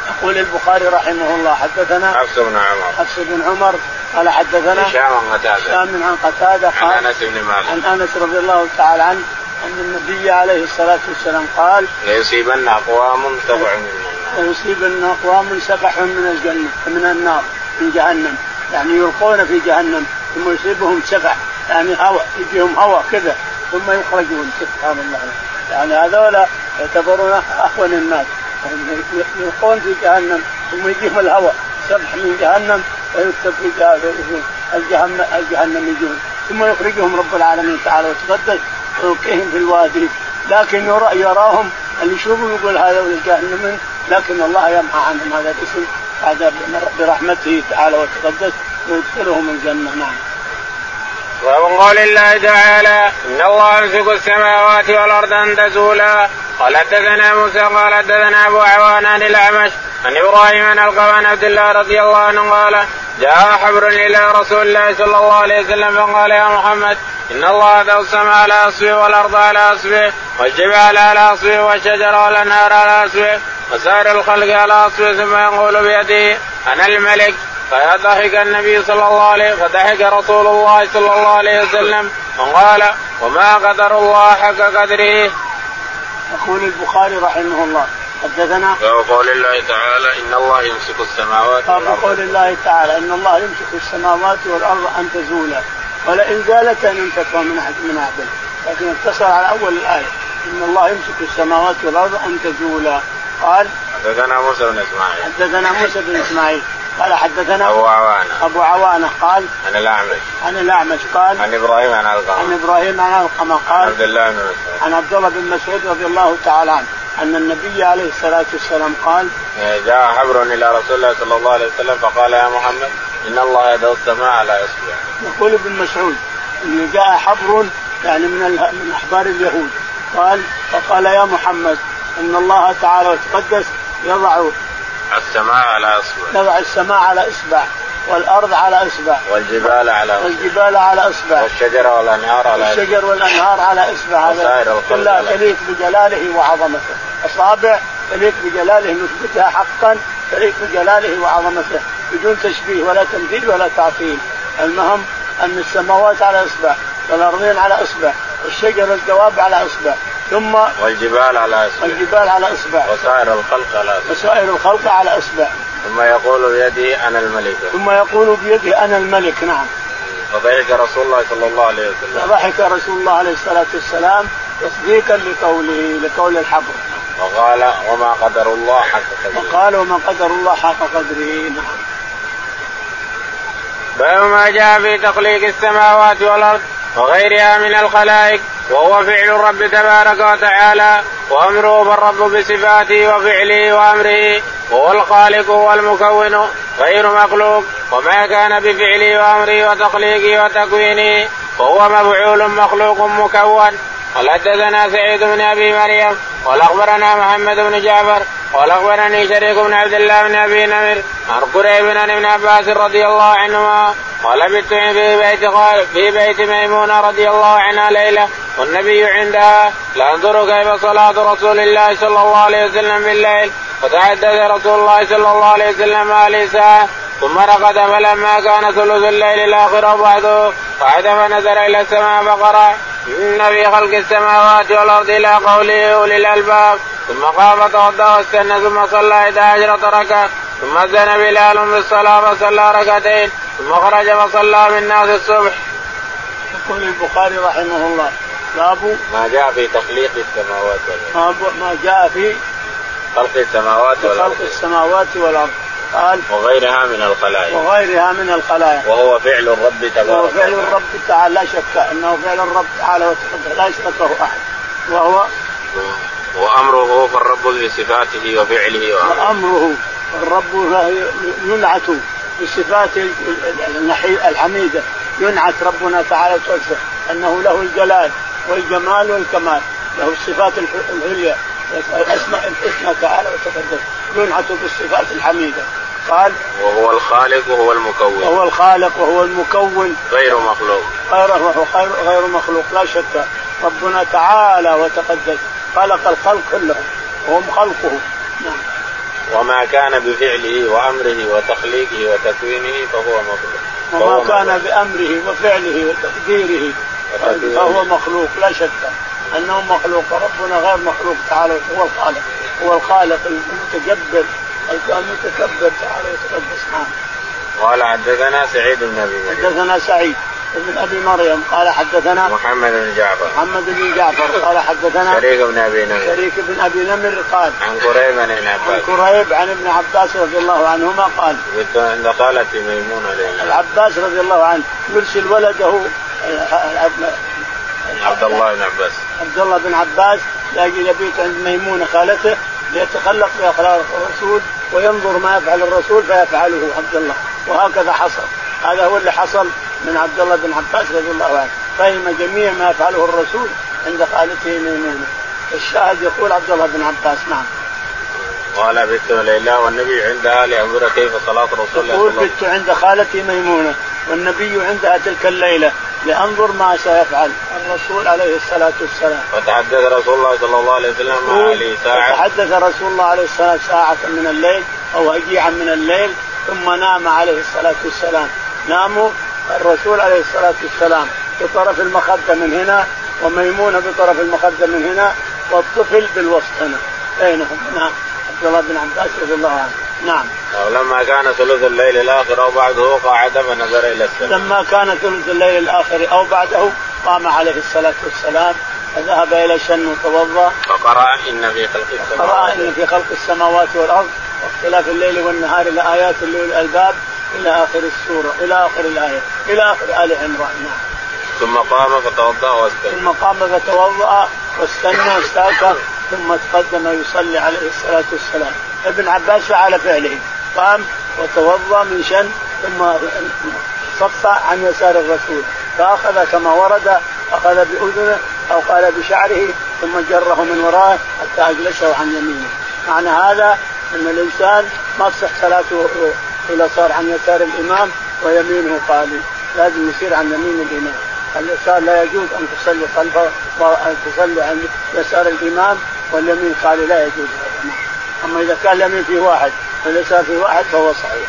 يقول البخاري رحمه الله حدثنا حفص بن عمر. حفص بن عمر. قال حدثنا هشام عن قتادة. هشام عن قتادة قال عن أنس بن مالك. عن أنس رضي الله تعالى عنه أن النبي عليه الصلاة والسلام قال ليصيبن أقوام سبع من النار ليصيبن أقوام سبع من الجنة من النار من جهنم. يعني يلقون في جهنم ثم يصيبهم سبع. يعني هواء يجيهم هواء كذا ثم يخرجون. سبحان الله. يعني هذولا يعتبرون أهون الناس. يلقون في جهنم ثم يجيهم الهواء سبح من جهنم ويكتب في الجهنم الجهنميون ثم يخرجهم رب العالمين تعالى وتقدس. ويلقيهم في الوادي. لكن يرى يراهم اللي يشوفهم يقول هذا جهنم لكن الله يمحى عنهم هذا الاسم. هذا برحمته تعالى وتقدس ويدخلهم الجنة. نعم. ومن قول الله تعالى إن الله يمسك السماوات والأرض أن تزولا. قال حدثنا موسى قال حدثنا أبو عوان عن الأعمش عن إبراهيم عن القوان عبد الله رضي الله عنه قال جاء حبر إلى رسول الله صلى الله عليه وسلم فقال يا محمد إن الله ذو السماء على اصبه والأرض على اصبه والجبال على اصبه والشجر والأنهار على اصبه وسائر الخلق على اصبه ثم يقول بيده أنا الملك. فضحك النبي صلى الله عليه فضحك رسول الله صلى الله عليه وسلم وقال وما قدر الله حق قدره. يقول البخاري رحمه الله. حدثنا؟ باب قول الله تعالى إن الله يمسك السماوات باب قول الله تعالى إن الله يمسك السماوات والأرض أن تزولا. ولئن زالتا ان تكون من من احد لكن اقتصر على أول الآية. إن الله يمسك السماوات والأرض أن تزولا. قال حدثنا موسى بن إسماعيل. حدثنا موسى بن إسماعيل. قال حدثنا أبو عوانة. أبو عوانة. قال عن الأعمش. عن الأعمش. قال عن إبراهيم عن علقمه عن إبراهيم عن علقمه عن قال عبد الله بن مسعود. عن عبد الله بن مسعود رضي الله تعالى عنه. أن النبي عليه الصلاة والسلام قال جاء حبر إلى رسول الله صلى الله عليه وسلم فقال يا محمد إن الله يدعو السماء على اصبع يقول ابن مسعود إن جاء حبر يعني من من أحبار اليهود. قال فقال يا محمد إن الله تعالى وتقدس يضع السماء على اصبع يضع السماء على اصبع والأرض على إصبع. والجبال على اصبع والجبال على إصبع. والشجر والأنهار على اصبع الشجر والأنهار على إصبع. هذا كلها تليق بجلاله وعظمته. اصابع تليق بجلاله نثبتها حقا تليق بجلاله وعظمته. بدون تشبيه ولا تمثيل ولا تعطيل. المهم أن السماوات على إصبع والأرضين على إصبع والشجر والدواب على إصبع. ثم والجبال على إصبع. الجبال على إصبع. وسائر الخلق على إصبع. وسائر الخلق على إصبع. ثم يقول بيده أنا الملك. ثم يقول بيده أنا الملك نعم. فضحك رسول الله صلى الله عليه وسلم. فضحك رسول الله عليه الصلاة والسلام تصديقا لقوله لقول الحبر. وقال وما قدر الله حق قدره. وقال وما قدر الله حق قدره. نعم. باب ما جاء في تخليق السماوات والأرض وغيرها من الخلائق وهو فعل الرب تبارك وتعالى وأمره فالرب بصفاته وفعله وأمره وهو الخالق والمكون غير مخلوق وما كان بفعله وأمره وتخليقه وتكوينه وهو مفعول مخلوق مكون. قال حدثنا سعيد بن أبي مريم قال أخبرنا محمد بن جعفر قال أخبرني شريك بن عبد الله بن أبي نمر عن قريب عن ابن عباس رضي الله عنهما قال بت في بيت في بيت ميمونة رضي الله عنها ليلة والنبي عندها لانظر كيف صلاة رسول الله صلى الله عليه وسلم بالليل فتحدث رسول الله صلى الله عليه وسلم عليه ساعه ثم رقد فلما كان ثلث الليل الآخر بعده قعد فنزل إلى السماء فقرأ. ان في خلق السماوات والأرض إلى قوله أولي الألباب. ثم قام فتوضا واستنى ثم صلى 11 ركعة. ثم أذن بلال بالصلاة فصلى ركعتين. ثم خرج فصلى بالناس الصبح. يقول البخاري رحمه الله باب ما جاء في تخليق السماوات والأرض. باب ما جاء في خلق السماوات خلق والارض السماوات والأرض. قال وغيرها من الخلائق وغيرها من الخلائق وهو فعل الرب تبارك وهو فعل. الرب تعالى لا شك أنه فعل الرب تعالى لا يشركه أحد. وهو وأمره فالرب بصفاته وفعله وأمره. وأمره الرب ينعت بصفات الحميدة. ينعت ربنا تعالى وتعالى أنه له الجلال والجمال والكمال. له الصفات العليا الاسماء الحسنى تعالى وتقدس ينعت بالصفات الحميدة. قال وهو الخالق وهو المكون. وهو الخالق وهو المكون. غير مخلوق. غير غير مخلوق لا شك. ربنا تعالى وتقدس خلق الخلق كلهم وهم خلقه. نعم. وما كان بفعله وأمره وتخليقه وتكوينه فهو مخلوق. وما كان مخلوق. بأمره وفعله وتقديره. فهو مخلوق لا شك. أنه مخلوق ربنا غير مخلوق تعالى هو الخالق. هو الخالق المتجبر المتكبر تعالى وتقدس نعم قال حدثنا سعيد بن أبي مريم. حدثنا سعيد بن أبي مريم قال حدثنا محمد بن جعفر. محمد بن جعفر قال حدثنا شريك بن أبي نمر. شريك بن أبي نمر قال عن قريب عن ابن عن عباس كريب عن ابن عباس رضي الله عنهما قال كنت عند خالتي ميمونه العباس رضي الله عنه يرسل ولده عبد الله بن عباس. عبد الله بن عباس لاجل يبيت عند ميمونة خالته ليتخلق باخلاق الرسول وينظر ما يفعل الرسول فيفعله عبد الله وهكذا حصل. هذا هو اللي حصل من عبد الله بن عباس رضي الله عنه. فهم جميع ما يفعله الرسول عند خالته ميمونة. الشاهد يقول عبد الله بن عباس نعم. قال بت ليلى والنبي عندها لانظر كيف صلاه رسول الله يقول بت عند خالتي ميمونة. والنبي عندها تلك الليلة لانظر ما سيفعل. الرسول عليه الصلاة والسلام. فتحدث رسول الله صلى الله عليه وسلم مع علي ساعة. تحدث رسول الله عليه الصلاة والسلام ساعة من الليل أو هجيعا من الليل ثم نام عليه الصلاة والسلام. ناموا الرسول عليه الصلاة والسلام. بطرف المخدة من هنا وميمونة بطرف المخدة من هنا والطفل بالوسط هنا. بينهم نعم. عبد الله بن عباس رضي الله عنه. نعم. ولما كان ثلث الليل الآخر أو بعده قعد فنظر إلى السماء لما كان ثلث الليل الآخر أو بعده قام عليه الصلاة والسلام فذهب إلى شن وتوضا فقرأ إن في خلق السماوات. إن في خلق السماوات والأرض. واختلاف الليل والنهار لآيات لأولي الألباب إلى آخر السورة إلى آخر الآية إلى آخر آل عمران. نعم. ثم قام فتوضأ واستنى. ثم قام فتوضأ واستنى واستاكر ثم تقدم يصلي عليه الصلاة والسلام. ابن عباس فعل فعله. قام وتوضأ من شن ثم صف عن يسار الرسول. فأخذ كما ورد أخذ بأذنه أو قال بشعره ثم جره من ورائه حتى أجلسه عن يمينه. معنى هذا أن الإنسان ما تصح صلاته إذا صار عن يسار الإمام ويمينه خالي لازم يصير عن يمين الإمام. اليسار لا يجوز أن تصلي خلفه وأن تصلي عن يسار الإمام واليمين قال لا يجوز هذا أما إذا كان اليمين في واحد واليسار في واحد فهو صحيح.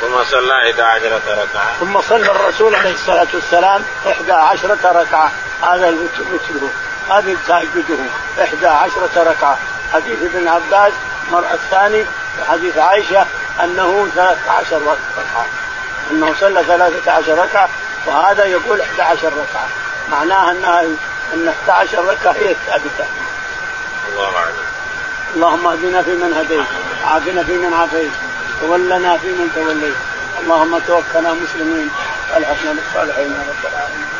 ثم صلى 11 ركعة. ثم صلى الرسول عليه الصلاة والسلام 11 ركعة. هذا مثله هذه تهجده. 11 ركعة. حديث ابن عباس المرأة الثاني وحديث عائشة أنه 13 ركعة. أنه صلى 13 ركعة وهذا يقول 11 ركعة. معناها انها أن 11 ركعة هي الثابتة. الله اعلم اللهم اهدنا فيمن هديت عافنا فيمن عافيت تولنا فيمن توليت. اللهم توفنا مسلمين والحقنا بالصالحين يا رب العالمين.